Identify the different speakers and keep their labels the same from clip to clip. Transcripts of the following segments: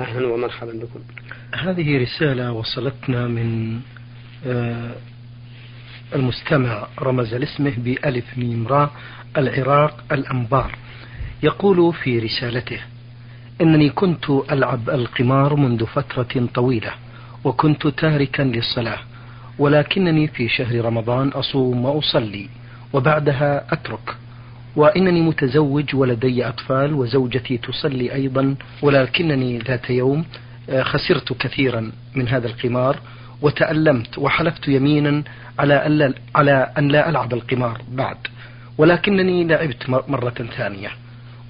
Speaker 1: أهلا ومرحبا بكم.
Speaker 2: هذه رسالة وصلتنا من آه، المستمع رمز لاسمه بألف ميم راء العراق الأنبار. يقول في رسالته إنني كنت ألعب القمار منذ فترة طويلة وكنت تاركا للصلاة ولكنني في شهر رمضان أصوم وأصلي وبعدها أترك. وإنني متزوج ولدي أطفال وزوجتي تصلي أيضا ولكنني ذات يوم آه، خسرت كثيرا من هذا القمار وتألمت وحلفت يمينا على أن على أن لا ألعب القمار بعد. ولكنني لعبت مرة ثانية.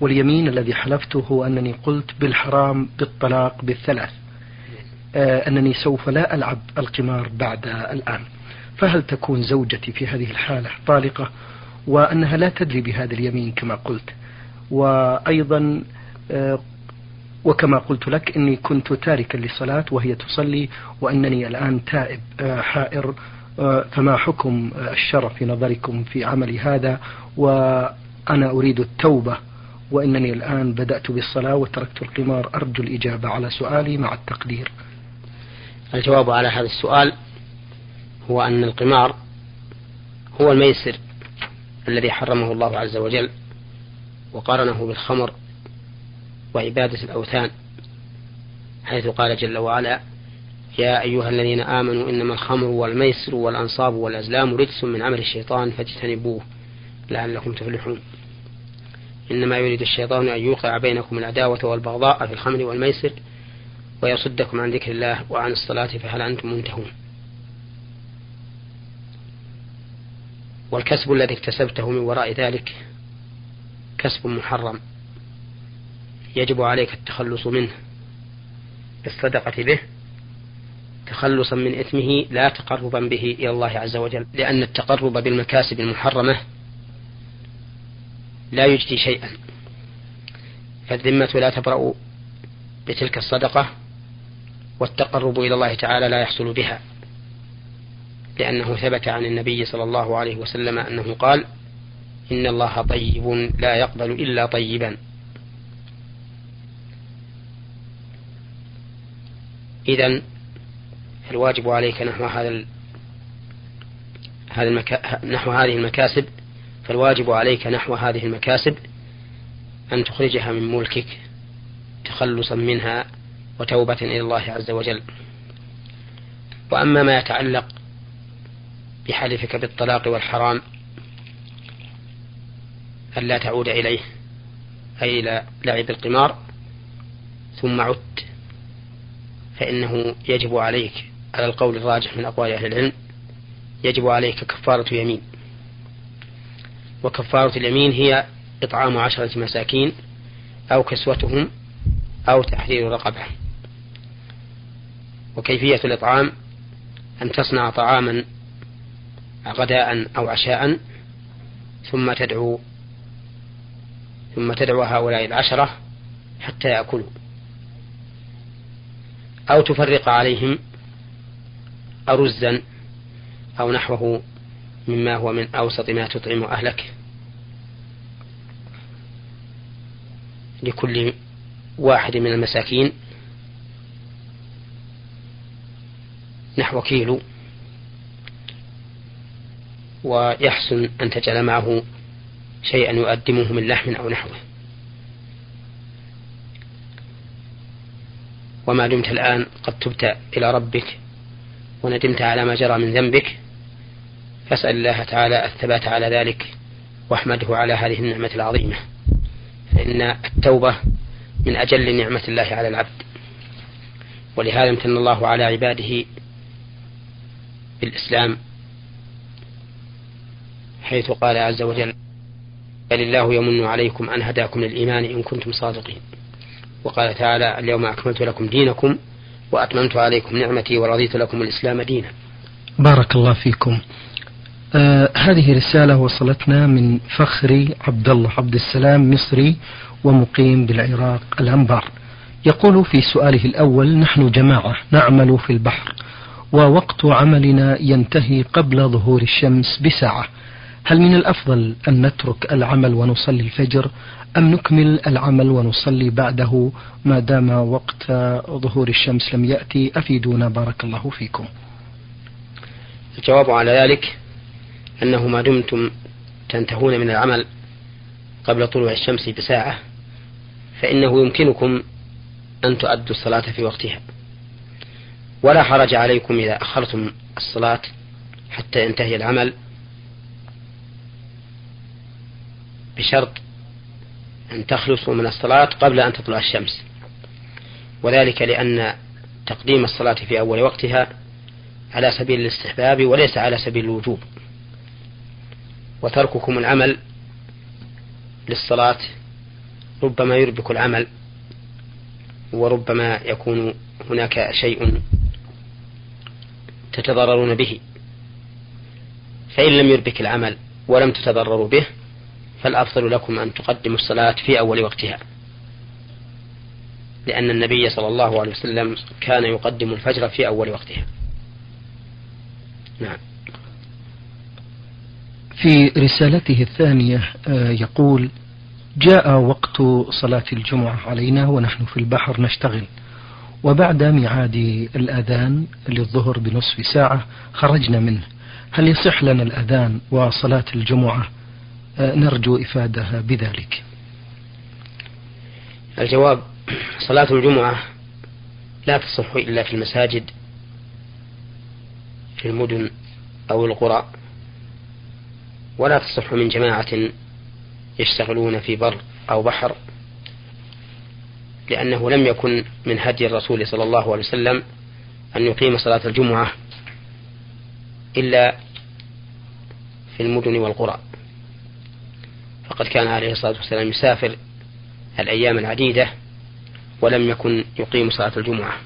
Speaker 2: واليمين الذي حلفته هو أنني قلت بالحرام بالطلاق بالثلاث. آه، أنني سوف لا ألعب القمار بعد الآن. فهل تكون زوجتي في هذه الحالة طالقة؟ وأنها لا تدري بهذا اليمين كما قلت. وأيضا آه، وكما قلت لك إني كنت تاركا للصلاة وهي تصلي وأنني الآن تائب آه، حائر فما حكم الشرع في نظركم في عملي هذا؟ وأنا أريد التوبة وإنني الآن بدأت بالصلاة وتركت القمار أرجو الإجابة على سؤالي مع التقدير.
Speaker 1: الجواب على هذا السؤال هو أن القمار هو الميسر. الذي حرمه الله عز وجل وقارنه بالخمر وعبادة الأوثان حيث قال جل وعلا يا أيها الذين آمنوا إنما الخمر والميسر والأنصاب والأزلام رجس من عمل الشيطان فاجتنبوه لعلكم تفلحون. إنما يريد الشيطان أن يوقع بينكم العداوة والبغضاء في الخمر والميسر ويصدكم عن ذكر الله وعن الصلاة فهل أنتم منتهون؟ والكسب الذي اكتسبته من وراء ذلك كسب محرم يجب عليك التخلص منه بالصدقة به تخلصا من إثمه لا تقربا به إلى الله عز وجل لأن التقرب بالمكاسب المحرمة لا يجدي شيئا. فالذمة لا تبرأ بتلك الصدقة والتقرب إلى الله تعالى لا يحصل بها. لأنه ثبت عن النبي صلى الله عليه وسلم أنه قال إن الله طيب لا يقبل إلا طيبا. إذا الواجب عليك نحو هذا هذا المكا... نحو هذه المكاسب فالواجب عليك نحو هذه المكاسب أن تخرجها من ملكك تخلصا منها وتوبة إلى الله عز وجل. وأما ما يتعلق بحلفك بالطلاق والحرام ألا تعود إليه أي إلى لعب القمار ثم عدت فإنه يجب عليك على القول الراجح من أقوال أهل العلم يجب عليك كفارة يمين وكفارة اليمين هي إطعام عشرة مساكين أو كسوتهم أو تحرير رقبة. وكيفية الإطعام؟ أن تصنع طعاما غداء أو عشاء ثم تدعو ثم تدعو هؤلاء العشرة حتى يأكلوا. أو تفرق عليهم أرزا أو نحوه مما هو من أوسط ما تطعم أهلك. لكل واحد من المساكين نحو كيلو. ويحسن أن تجعل معه شيئا يقدمه من لحم أو نحوه. وما دمت الآن قد تبت إلى ربك وندمت على ما جرى من ذنبك فاسأل الله تعالى الثبات على ذلك واحمده على هذه النعمة العظيمة. فإن التوبة من أجل نعمة الله على العبد. ولهذا امتن الله على عباده بالإسلام حيث قال عز وجل بل الله يمن عليكم أن هداكم للإيمان إن كنتم صادقين. وقال تعالى اليوم أكملت لكم دينكم وأتممت عليكم نعمتي ورضيت لكم الإسلام دينا.
Speaker 2: بارك الله فيكم. آه هذه رسالة وصلتنا من فخري عبد الله عبد السلام مصري ومقيم بالعراق الأنبار. يقول في سؤاله الأول نحن جماعة نعمل في البحر ووقت عملنا ينتهي قبل ظهور الشمس بساعة. هل من الأفضل أن نترك العمل ونصلي الفجر أم نكمل العمل ونصلي بعده؟ ما دام وقت ظهور الشمس لم يأتي أفيدونا. بارك الله فيكم.
Speaker 1: الجواب على ذلك أنه ما دمتم تنتهون من العمل قبل طلوع الشمس بساعة فإنه يمكنكم أن تؤدوا الصلاة في وقتها. ولا حرج عليكم إذا أخرتم الصلاة حتى ينتهي العمل. بشرط أن تخلصوا من الصلاة قبل أن تطلع الشمس. وذلك لأن تقديم الصلاة في أول وقتها على سبيل الاستحباب وليس على سبيل الوجوب. وترككم العمل للصلاة ربما يربك العمل وربما يكون هناك شيء تتضررون به. فإن لم يربك العمل ولم تتضرروا به فالأفضل لكم أن تقدموا الصلاة في أول وقتها. لأن النبي صلى الله عليه وسلم كان يقدم الفجر في أول وقتها. نعم.
Speaker 2: في رسالته الثانية آه، يقول جاء وقت صلاة الجمعة علينا ونحن في البحر نشتغل وبعد ميعاد الأذان للظهر بنصف ساعة خرجنا منه. هل يصح لنا الأذان وصلاة الجمعة نرجو إفادة بذلك.
Speaker 1: الجواب صلاة الجمعة لا تصح إلا في المساجد في المدن أو القرى ولا تصح من جماعة يشتغلون في بر أو بحر لأنه لم يكن من هدي الرسول صلى الله عليه وسلم أن يقيم صلاة الجمعة إلا في المدن والقرى. فقد كان عليه الصلاة والسلام يسافر الأيام العديدة ولم يكن يقيم صلاة الجمعة.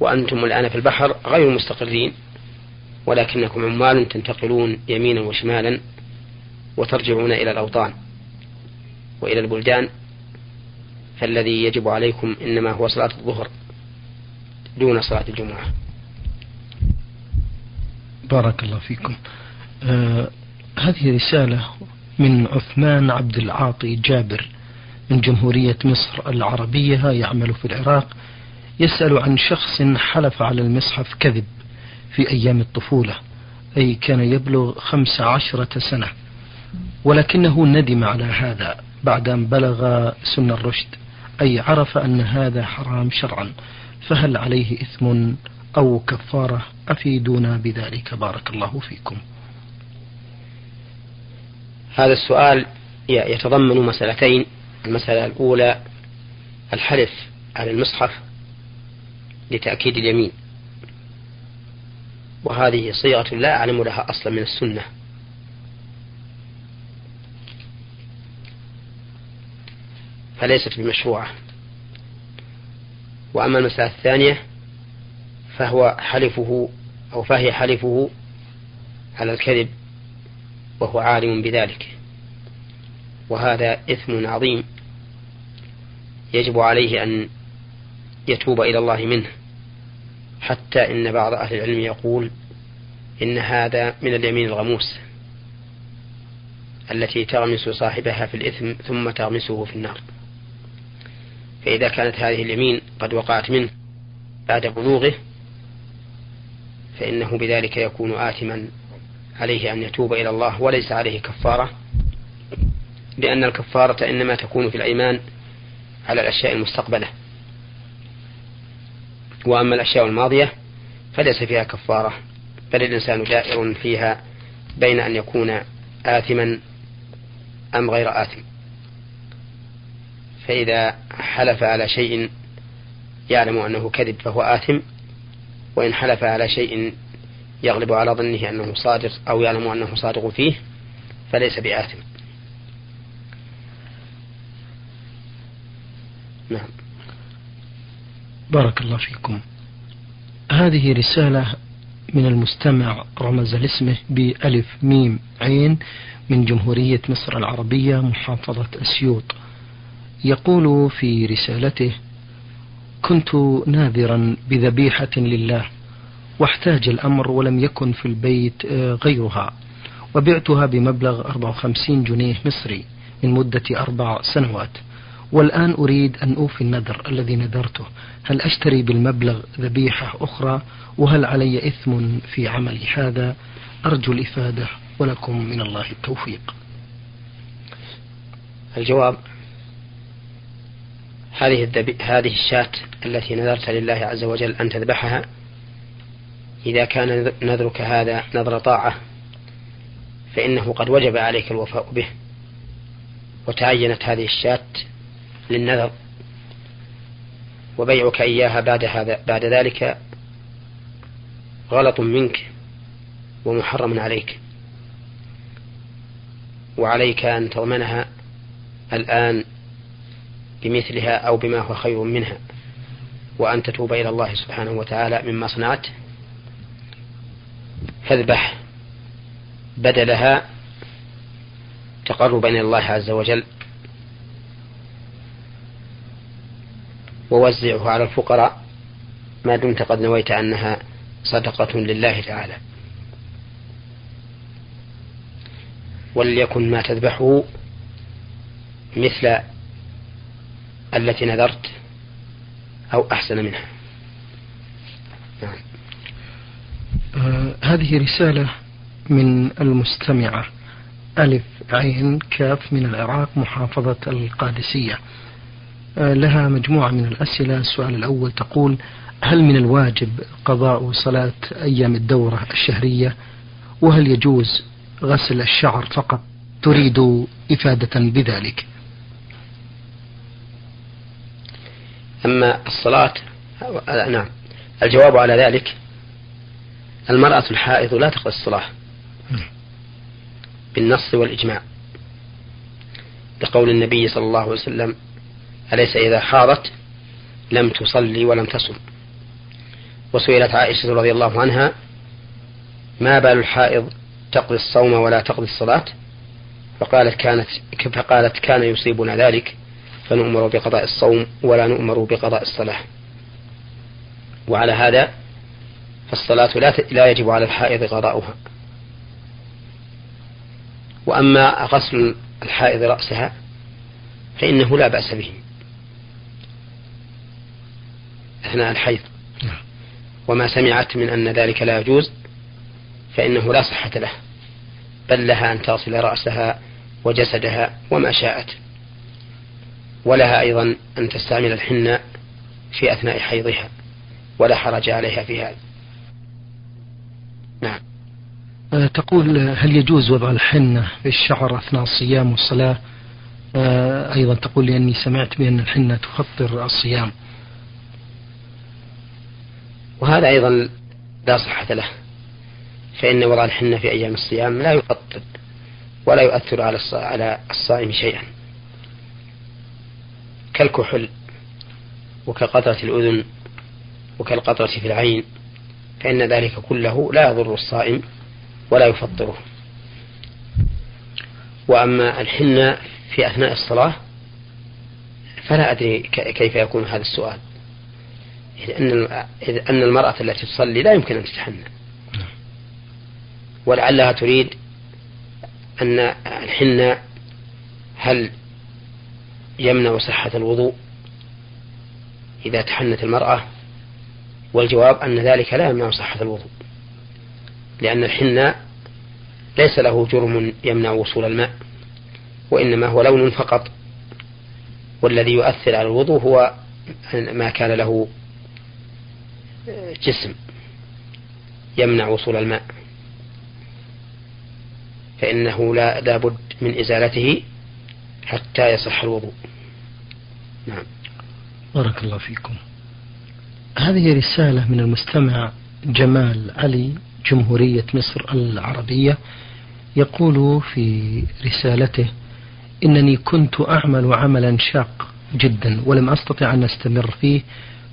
Speaker 1: وأنتم الآن في البحر غير مستقرين ولكنكم عمال تنتقلون يمينا وشمالا وترجعون إلى الأوطان وإلى البلدان. فالذي يجب عليكم إنما هو صلاة الظهر دون صلاة الجمعة.
Speaker 2: بارك الله فيكم. آه هذه رسالة من عثمان عبد العاطي جابر من جمهورية مصر العربية يعمل في العراق. يسأل عن شخص حلف على المصحف كذب في أيام الطفولة أي كان يبلغ خمس عشرة سنة ولكنه ندم على هذا بعد أن بلغ سن الرشد أي عرف أن هذا حرام شرعا فهل عليه إثم أو كفارة أفيدونا بذلك؟ بارك الله فيكم.
Speaker 1: هذا السؤال يتضمن مسألتين المسألة الأولى الحلف على المصحف لتأكيد اليمين. وهذه صيغة لا أعلم لها أصلا من السنة. فليست بمشروعة. وأما المسألة الثانية فهو حلفه أو فهي حلفه على الكذب. وهو عالم بذلك. وهذا إثم عظيم يجب عليه أن يتوب إلى الله منه. حتى إن بعض أهل العلم يقول إن هذا من اليمين الغموس التي تغمس صاحبها في الإثم ثم تغمسه في النار. فإذا كانت هذه اليمين قد وقعت منه بعد بلوغه فإنه بذلك يكون آثما عليه أن يتوب إلى الله وليس عليه كفارة لأن الكفارة إنما تكون في الأيمان على الأشياء المستقبلة. وأما الأشياء الماضية فليس فيها كفارة بل الإنسان دائر فيها بين أن يكون آثما أم غير آثم. فإذا حلف على شيء يعلم أنه كذب فهو آثم وإن حلف على شيء يغلب على ظنه أنه صادق أو يعلم أنه صادق فيه فليس بآثم. نعم.
Speaker 2: بارك الله فيكم. هذه رسالة من المستمع رمز لاسمه بألف ميم عين من جمهورية مصر العربية محافظة أسيوط يقول في رسالته كنت ناذرا بذبيحة لله واحتاج الأمر ولم يكن في البيت آه، غيرها. وبعتها بمبلغ 54 جنيه مصري من مدة أربع سنوات. والآن أريد أن أوفي النذر الذي نذرته. هل أشتري بالمبلغ ذبيحة أخرى؟ وهل علي إثم في عملي هذا؟ أرجو الإفادة ولكم من الله التوفيق.
Speaker 1: الجواب هذه الدبي... هذه الشاة التي نذرت لله عز وجل أن تذبحها إذا كان نذرك هذا نذر طاعة فإنه قد وجب عليك الوفاء به وتعينت هذه الشاة للنذر وبيعك إياها بعد هذا بعد ذلك غلط منك ومحرم عليك. وعليك أن تضمنها الآن بمثلها أو بما هو خير منها وأن تتوب إلى الله سبحانه وتعالى مما صنعت. فاذبح بدلها تقربا إلى الله عز وجل ووزعه على الفقراء ما دمت قد نويت أنها صدقة لله تعالى وليكن ما تذبحه مثل التي نذرت أو أحسن منها
Speaker 2: نعم. آه هذه رسالة من المستمعة ألف عين كاف من العراق محافظة القادسية. آه لها مجموعة من الأسئلة. السؤال الأول تقول هل من الواجب قضاء صلاة أيام الدورة الشهرية؟ وهل يجوز غسل الشعر فقط؟ تريد إفادة بذلك.
Speaker 1: أما الصلاة نعم الجواب على ذلك المرأة الحائض لا تقضي الصلاة بالنص والإجماع. لقول النبي صلى الله عليه وسلم أليس إذا حاضت لم تصلي ولم تصم؟ وسئلت عائشة رضي الله عنها ما بال الحائض تقضي الصوم ولا تقضي الصلاة؟ فقالت كانت فقالت كان يصيبنا ذلك فنؤمر بقضاء الصوم ولا نؤمر بقضاء الصلاة. وعلى هذا فالصلاة لا لا يجب على الحائض قضاؤها وأما غسل الحائض رأسها فإنه لا بأس به. أثناء الحيض. وما سمعت من أن ذلك لا يجوز فإنه لا صحة له. بل لها أن تصل رأسها وجسدها وما شاءت. ولها أيضا أن تستعمل الحنة في أثناء حيضها. ولا حرج عليها في هذا.
Speaker 2: نعم. أه تقول هل يجوز وضع الحنة في الشعر أثناء الصيام والصلاة؟ أه أيضا تقول لأني سمعت بأن الحنة تفطر الصيام.
Speaker 1: وهذا أيضا لا صحة له فإن وضع الحنة في أيام الصيام لا يفطر ولا يؤثر على الصائم شيئا. كالكحل وكقطرة الأذن وكالقطرة في العين فإن ذلك كله لا يضر الصائم ولا يفطره. وأما الحنة في أثناء الصلاة فلا أدري كيف يكون هذا السؤال. إذ أن إذ أن المرأة التي تصلي لا يمكن أن تتحنى. ولعلها تريد أن الحنة هل يمنع صحة الوضوء إذا تحنت المرأة؟ والجواب أن ذلك لا يمنع صحة الوضوء لأن الحنة ليس له جرم يمنع وصول الماء وإنما هو لون فقط والذي يؤثر على الوضوء هو ما كان له جسم يمنع وصول الماء. فإنه لا لابد من إزالته حتى يصح الوضوء.
Speaker 2: نعم. بارك الله فيكم. هذه رسالة من المستمع جمال علي جمهورية مصر العربية يقول في رسالته إنني كنت أعمل عملا شاق جدا ولم أستطع أن أستمر فيه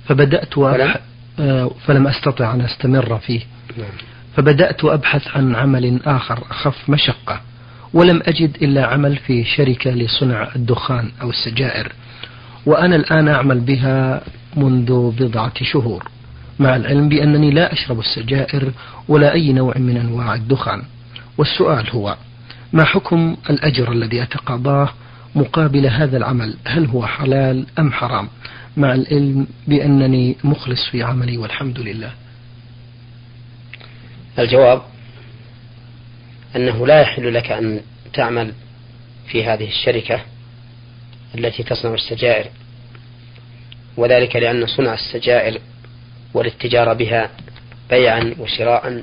Speaker 2: فبدأت فلم, آه، فلم أستطع أن أستمر فيه. نعم. فبدأت أبحث عن عمل آخر أخف مشقة ولم أجد إلا عمل في شركة لصنع الدخان أو السجائر. وأنا الآن أعمل بها منذ بضعة شهور مع العلم بأنني لا أشرب السجائر ولا أي نوع من أنواع الدخان. والسؤال هو ما حكم الأجر الذي أتقاضاه مقابل هذا العمل؟ هل هو حلال أم حرام؟ مع العلم بأنني مخلص في عملي والحمد لله.
Speaker 1: الجواب أنه لا يحل لك أن تعمل في هذه الشركة التي تصنع السجائر. وذلك لأن صنع السجائر والاتجار بها بيعا وشراء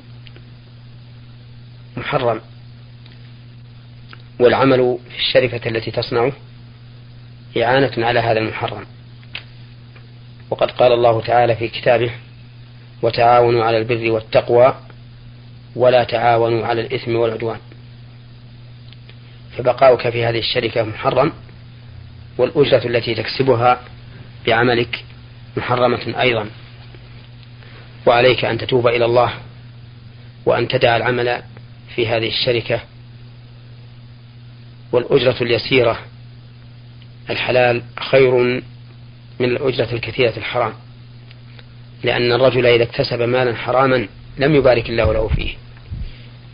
Speaker 1: محرم. والعمل في الشركة التي تصنعه إعانة على هذا المحرم. وقد قال الله تعالى في كتابه وتعاونوا على البر والتقوى ولا تعاونوا على الإثم والعدوان. فبقاؤك في هذه الشركة محرم. والأجرة التي تكسبها بعملك محرمة أيضا. وعليك أن تتوب إلى الله وأن تدع العمل في هذه الشركة. والأجرة اليسيرة الحلال خير من الأجرة الكثيرة الحرام لأن الرجل إذا اكتسب مالا حراما لم يبارك الله له فيه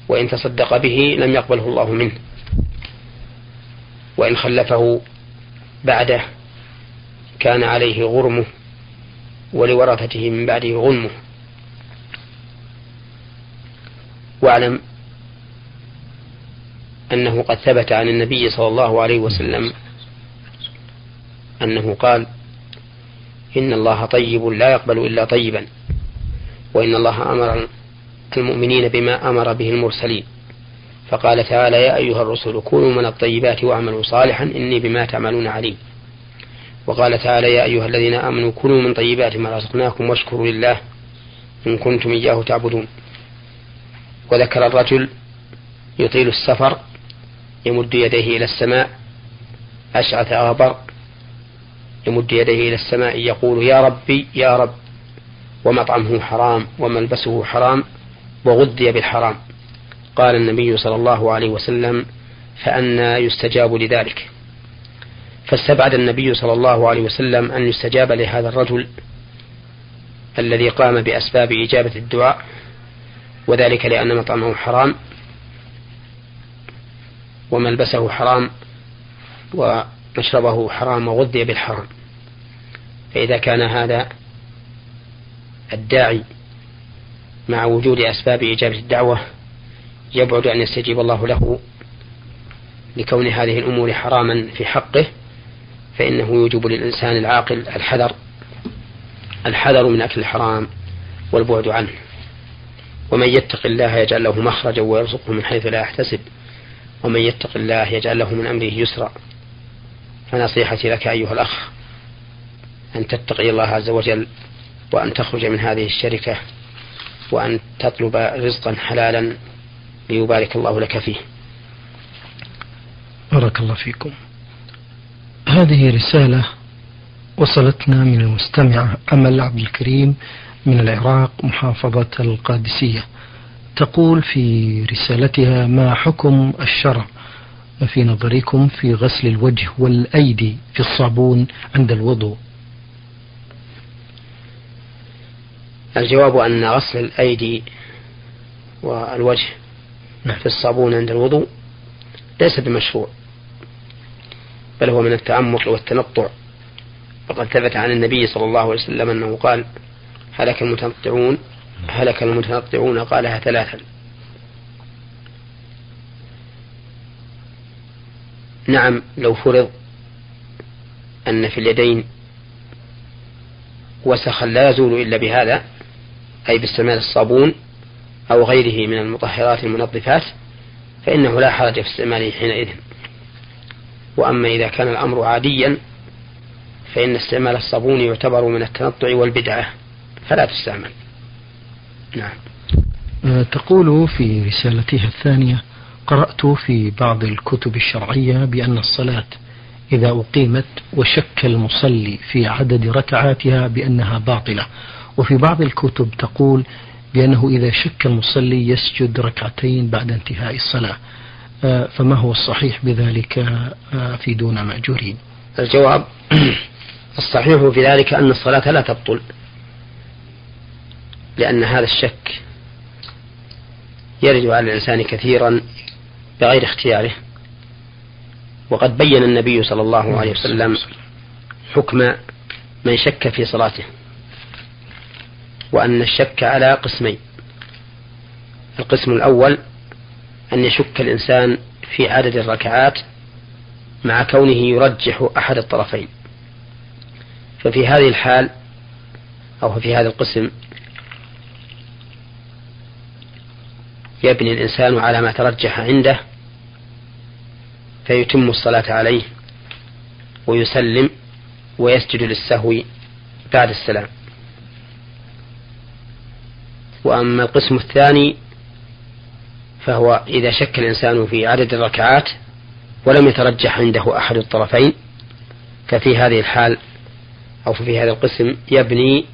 Speaker 1: وإن تصدق به لم يقبله الله منه. وإن خلفه بعده كان عليه غرمه ولورثته من بعده غنمه. واعلم أنه قد ثبت عن النبي صلى الله عليه وسلم أنه قال إن الله طيب لا يقبل إلا طيبا وإن الله أمر المؤمنين بما أمر به المرسلين. فقال تعالى يا أيها الرسل كونوا من الطيبات واعملوا صالحا إني بما تعملون عليم. وقال تعالى يا أيها الذين آمنوا كلوا من طيبات ما رزقناكم واشكروا لله إن كنتم إياه تعبدون. وذكر الرجل يطيل السفر يمد يديه إلى السماء أشعث أغبر يمد يديه إلى السماء يقول يا ربي يا رب ومطعمه حرام وملبسه حرام وغذي بالحرام. قال النبي صلى الله عليه وسلم فأنا يستجاب لذلك. فاستبعد النبي صلى الله عليه وسلم أن يستجاب لهذا الرجل الذي قام بأسباب إجابة الدعاء وذلك لأن مطعمه حرام وملبسه حرام ومشربه حرام وغذي بالحرام. فإذا كان هذا الداعي مع وجود أسباب إجابة الدعوة يبعد أن يستجيب الله له لكون هذه الأمور حراما في حقه فإنه يوجب للإنسان العاقل الحذر الحذر من أكل الحرام والبعد عنه. ومن يتق الله يجعل له مخرجا ويرزقه من حيث لا يحتسب. ومن يتق الله يجعل له من أمره يسرا. فنصيحتي لك أيها الأخ أن تتقي الله عز وجل وأن تخرج من هذه الشركة وأن تطلب رزقا حلالا ليبارك الله لك فيه.
Speaker 2: بارك الله فيكم. هذه رسالة وصلتنا من المستمعة أمل عبد الكريم من العراق محافظة القادسية. تقول في رسالتها ما حكم الشرع؟ في نظركم في غسل الوجه والأيدي في الصابون عند الوضوء?
Speaker 1: الجواب أن غسل الأيدي والوجه. في الصابون عند الوضوء ليس بمشروع بل هو من التعمق والتنطع. وقد ثبت عن النبي صلى الله عليه وسلم أنه قال هلك المتنطعون هلك المتنطعون قالها ثلاثا. نعم لو فرض أن في اليدين وسخا لا يزول إلا بهذا أي باستعمال الصابون أو غيره من المطهرات المنظفات فإنه لا حرج في استعماله حينئذ. وأما إذا كان الأمر عاديا فإن استعمال الصابون يعتبر من التنطع والبدعة فلا تستعمل.
Speaker 2: نعم. أه، تقول في رسالتها الثانية قرأت في بعض الكتب الشرعية بأن الصلاة إذا أقيمت وشك المصلي في عدد ركعاتها بأنها باطلة. وفي بعض الكتب تقول بأنه إذا شك المصلي يسجد ركعتين بعد انتهاء الصلاة. أه، فما هو الصحيح بذلك؟ أه، في دون مأجورين.
Speaker 1: الجواب الصحيح في ذلك أن الصلاة لا تبطل. لأن هذا الشك يرد على الإنسان كثيرا بغير اختياره. وقد بين النبي صلى الله عليه وسلم حكم من شك في صلاته. وأن الشك على قسمين. القسم الأول أن يشك الإنسان في عدد الركعات مع كونه يرجح أحد الطرفين. ففي هذه الحال أو في هذا القسم يبني الإنسان على ما ترجح عنده فيتم الصلاة عليه ويسلم ويسجد للسهو بعد السلام. وأما القسم الثاني فهو إذا شك الإنسان في عدد الركعات ولم يترجح عنده أحد الطرفين ففي هذه الحال أو في هذا القسم يبني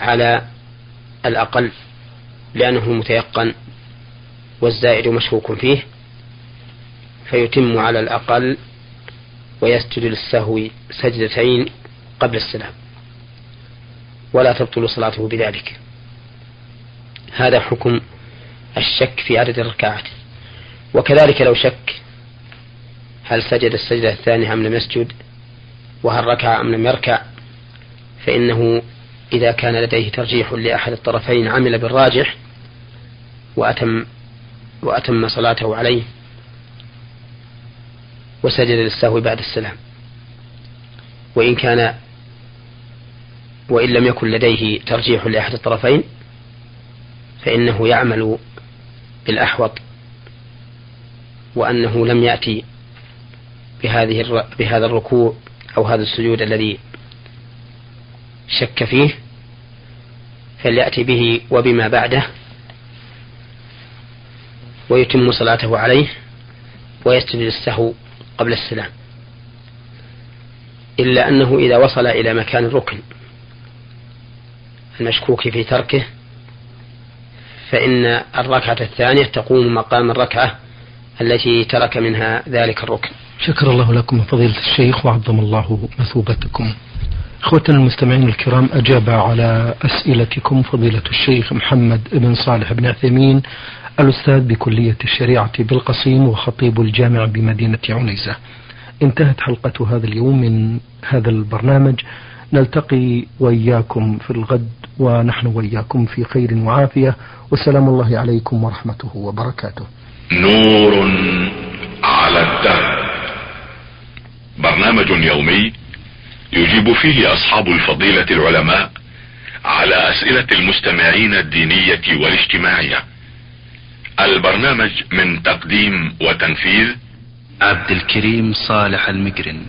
Speaker 1: على الأقل لأنه متيقن والزائد مشكوك فيه فيتم على الأقل ويسجد للسهو سجدتين قبل السلام. ولا تبطل صلاته بذلك. هذا حكم الشك في عدد الركعات. وكذلك لو شك هل سجد السجدة الثانية أم لم يسجد وهل ركع أم لم يركع فإنه إذا كان لديه ترجيح لأحد الطرفين عمل بالراجح وأتم وأتم صلاته عليه وسجد للسهو بعد السلام. وإن كان وإن لم يكن لديه ترجيح لأحد الطرفين فإنه يعمل بالأحوط وأنه لم يأتي بهذه بهذا الركوع أو هذا السجود الذي شك فيه فليأتي به وبما بعده ويتم صلاته عليه ويسجد للسهو قبل السلام. إلا أنه إذا وصل إلى مكان الركن المشكوك في تركه فإن الركعة الثانية تقوم مقام الركعة التي ترك منها ذلك الركن.
Speaker 2: شكر الله لكم فضيلة الشيخ وعظم الله مثوبتكم. اخوتنا المستمعين الكرام أجاب على أسئلتكم فضيلة الشيخ محمد بن صالح بن عثيمين الأستاذ بكلية الشريعة بالقصيم وخطيب الجامع بمدينة عنيزة. انتهت حلقة هذا اليوم من هذا البرنامج. نلتقي وإياكم في الغد ونحن وإياكم في خير وعافية وسلام الله عليكم ورحمته وبركاته.
Speaker 3: نور على الدرب برنامج يومي يجيب فيه أصحاب الفضيلة العلماء على أسئلة المستمعين الدينية والاجتماعية. البرنامج من تقديم وتنفيذ
Speaker 4: عبد الكريم صالح المقرن